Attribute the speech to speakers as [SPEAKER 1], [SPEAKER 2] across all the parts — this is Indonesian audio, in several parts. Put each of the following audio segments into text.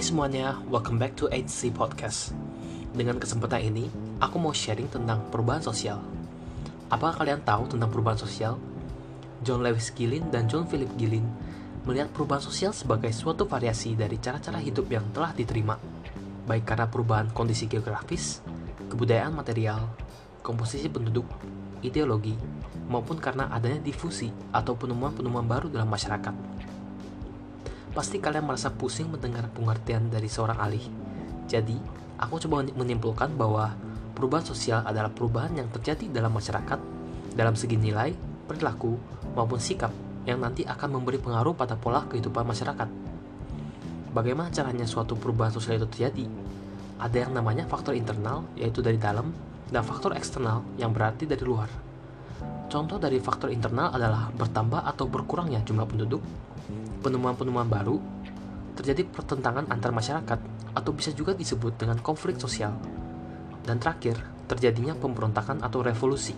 [SPEAKER 1] Hai semuanya, welcome back to HC Podcast. Dengan kesempatan ini, aku mau sharing tentang perubahan sosial. Apakah kalian tahu tentang perubahan sosial? John Lewis Gillin dan John Philip Gillin melihat perubahan sosial sebagai suatu variasi dari cara-cara hidup yang telah diterima, baik karena perubahan kondisi geografis, kebudayaan material, komposisi penduduk, ideologi, maupun karena adanya difusi atau penemuan-penemuan baru dalam masyarakat. Pasti kalian merasa pusing mendengar pengertian dari seorang ahli. Jadi, aku coba menyimpulkan bahwa perubahan sosial adalah perubahan yang terjadi dalam masyarakat dalam segi nilai, perilaku, maupun sikap yang nanti akan memberi pengaruh pada pola kehidupan masyarakat. Bagaimana caranya suatu perubahan sosial itu terjadi? Ada yang namanya faktor internal, yaitu dari dalam, dan faktor eksternal yang berarti dari luar. Contoh dari faktor internal adalah bertambah atau berkurangnya jumlah penduduk, penemuan-penemuan baru, terjadi pertentangan antar masyarakat atau bisa juga disebut dengan konflik sosial. Dan terakhir, terjadinya pemberontakan atau revolusi.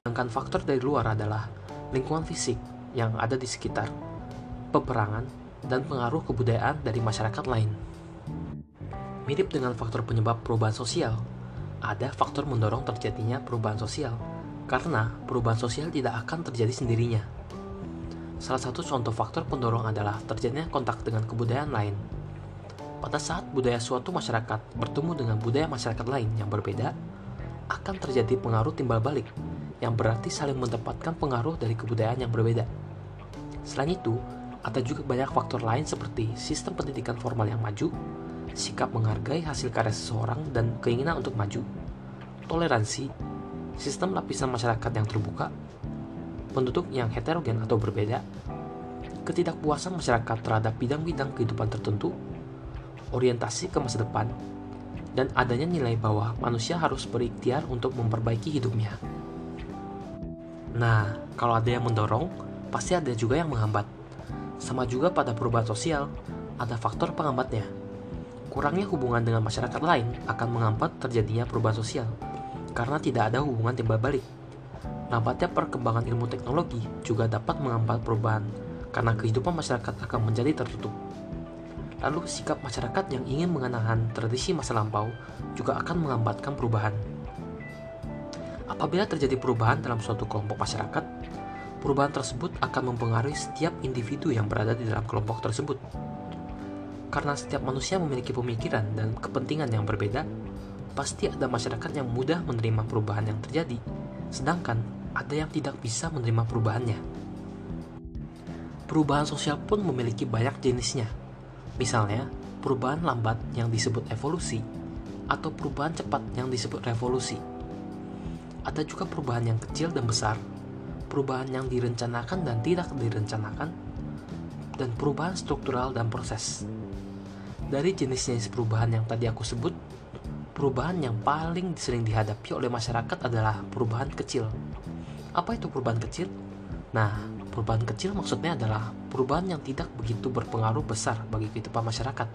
[SPEAKER 1] Sedangkan faktor dari luar adalah lingkungan fisik yang ada di sekitar, peperangan, dan pengaruh kebudayaan dari masyarakat lain. Mirip dengan faktor penyebab perubahan sosial, ada faktor mendorong terjadinya perubahan sosial, karena perubahan sosial tidak akan terjadi sendirinya Salah satu contoh faktor pendorong adalah terjadinya kontak dengan kebudayaan lain. Pada saat budaya suatu masyarakat bertemu dengan budaya masyarakat lain yang berbeda, akan terjadi pengaruh timbal balik, yang berarti saling mendapatkan pengaruh dari kebudayaan yang berbeda. Selain itu, ada juga banyak faktor lain seperti sistem pendidikan formal yang maju, sikap menghargai hasil karya seseorang dan keinginan untuk maju, toleransi, sistem lapisan masyarakat yang terbuka, penduduk yang heterogen atau berbeda, ketidakpuasan masyarakat terhadap bidang-bidang kehidupan tertentu, orientasi ke masa depan, dan adanya nilai bahwa manusia harus berikhtiar untuk memperbaiki hidupnya. Nah, kalau ada yang mendorong, pasti ada juga yang menghambat. Sama juga pada perubahan sosial, ada faktor penghambatnya. Kurangnya hubungan dengan masyarakat lain akan menghambat terjadinya perubahan sosial, karena tidak ada hubungan timbal balik Lambatnya perkembangan ilmu teknologi juga dapat menghambat perubahan karena kehidupan masyarakat akan menjadi tertutup. Lalu sikap masyarakat yang ingin mengenakan tradisi masa lampau juga akan menghambatkan perubahan. Apabila terjadi perubahan dalam suatu kelompok masyarakat, perubahan tersebut akan mempengaruhi setiap individu yang berada di dalam kelompok tersebut. Karena setiap manusia memiliki pemikiran dan kepentingan yang berbeda, pasti ada masyarakat yang mudah menerima perubahan yang terjadi sedangkan ada yang tidak bisa menerima perubahannya. Perubahan sosial pun memiliki banyak jenisnya. Misalnya, perubahan lambat yang disebut evolusi atau perubahan cepat yang disebut revolusi. Ada juga perubahan yang kecil dan besar, perubahan yang direncanakan dan tidak direncanakan, dan perubahan struktural dan proses. Dari jenis-jenis perubahan yang tadi aku sebut, perubahan yang paling sering dihadapi oleh masyarakat adalah perubahan kecil. Apa itu perubahan kecil? Nah, perubahan kecil maksudnya adalah perubahan yang tidak begitu berpengaruh besar bagi kehidupan masyarakat.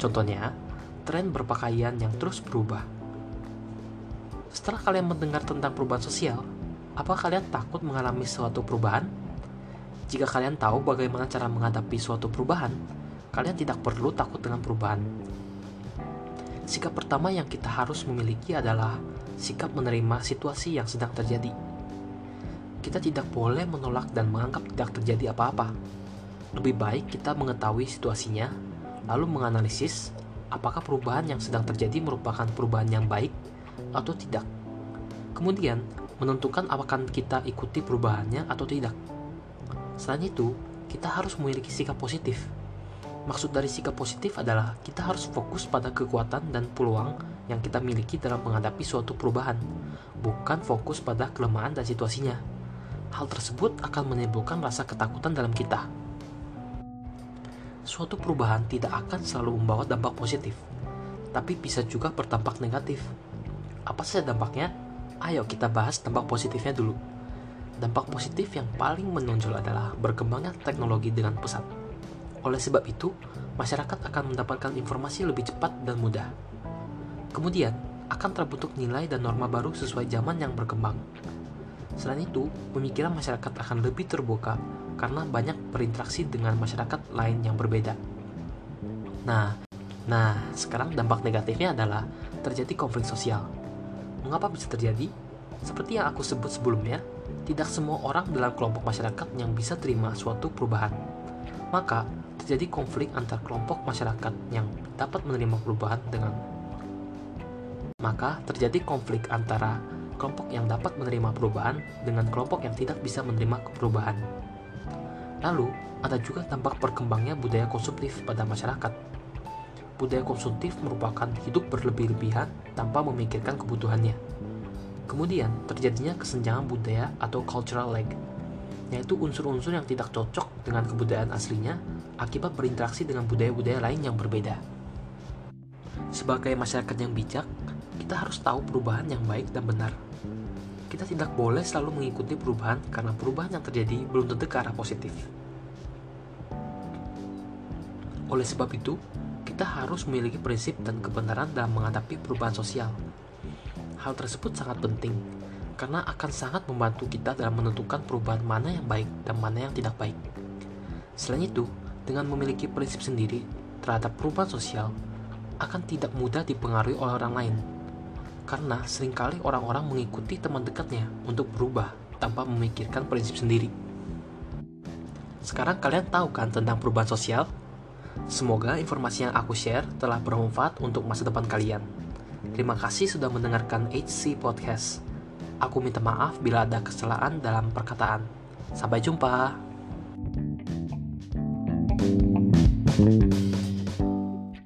[SPEAKER 1] Contohnya, tren berpakaian yang terus berubah. Setelah kalian mendengar tentang perubahan sosial, apa kalian takut mengalami suatu perubahan? Jika kalian tahu bagaimana cara menghadapi suatu perubahan, kalian tidak perlu takut dengan perubahan Sikap pertama yang kita harus memiliki adalah sikap menerima situasi yang sedang terjadi. Kita tidak boleh menolak dan menganggap tidak terjadi apa-apa. Lebih baik kita mengetahui situasinya, lalu menganalisis apakah perubahan yang sedang terjadi merupakan perubahan yang baik atau tidak. Kemudian, menentukan apakah kita ikuti perubahannya atau tidak. Selain itu, kita harus memiliki sikap positif Maksud dari sikap positif adalah kita harus fokus pada kekuatan dan peluang yang kita miliki dalam menghadapi suatu perubahan, bukan fokus pada kelemahan dan situasinya. Hal tersebut akan menimbulkan rasa ketakutan dalam kita. Suatu perubahan tidak akan selalu membawa dampak positif, tapi bisa juga berdampak negatif. Apa saja dampaknya? Ayo kita bahas dampak positifnya dulu. Dampak positif yang paling menonjol adalah berkembangnya teknologi dengan pesat oleh sebab itu, masyarakat akan mendapatkan informasi lebih cepat dan mudah. Kemudian, akan terbentuk nilai dan norma baru sesuai zaman yang berkembang. Selain itu, pemikiran masyarakat akan lebih terbuka karena banyak berinteraksi dengan masyarakat lain yang berbeda. Nah, nah sekarang dampak negatifnya adalah terjadi konflik sosial. Mengapa bisa terjadi? Seperti yang aku sebut sebelumnya, tidak semua orang dalam kelompok masyarakat yang bisa terima suatu perubahan. Maka, terjadi konflik antar kelompok masyarakat yang dapat menerima perubahan dengan maka terjadi konflik antara kelompok yang dapat menerima perubahan dengan kelompok yang tidak bisa menerima perubahan. Lalu, ada juga dampak perkembangnya budaya konsumtif pada masyarakat. Budaya konsumtif merupakan hidup berlebih-lebihan tanpa memikirkan kebutuhannya. Kemudian, terjadinya kesenjangan budaya atau cultural lag, yaitu unsur-unsur yang tidak cocok dengan kebudayaan aslinya akibat berinteraksi dengan budaya-budaya lain yang berbeda. Sebagai masyarakat yang bijak, kita harus tahu perubahan yang baik dan benar. Kita tidak boleh selalu mengikuti perubahan karena perubahan yang terjadi belum tentu ke arah positif. Oleh sebab itu, kita harus memiliki prinsip dan kebenaran dalam menghadapi perubahan sosial. Hal tersebut sangat penting karena akan sangat membantu kita dalam menentukan perubahan mana yang baik dan mana yang tidak baik. Selain itu, dengan memiliki prinsip sendiri terhadap perubahan sosial, akan tidak mudah dipengaruhi oleh orang lain karena sering kali orang-orang mengikuti teman dekatnya untuk berubah tanpa memikirkan prinsip sendiri. Sekarang kalian tahu kan tentang perubahan sosial? Semoga informasi yang aku share telah bermanfaat untuk masa depan kalian. Terima kasih sudah mendengarkan HC Podcast. Aku minta maaf bila ada kesalahan dalam perkataan. Sampai jumpa. thank you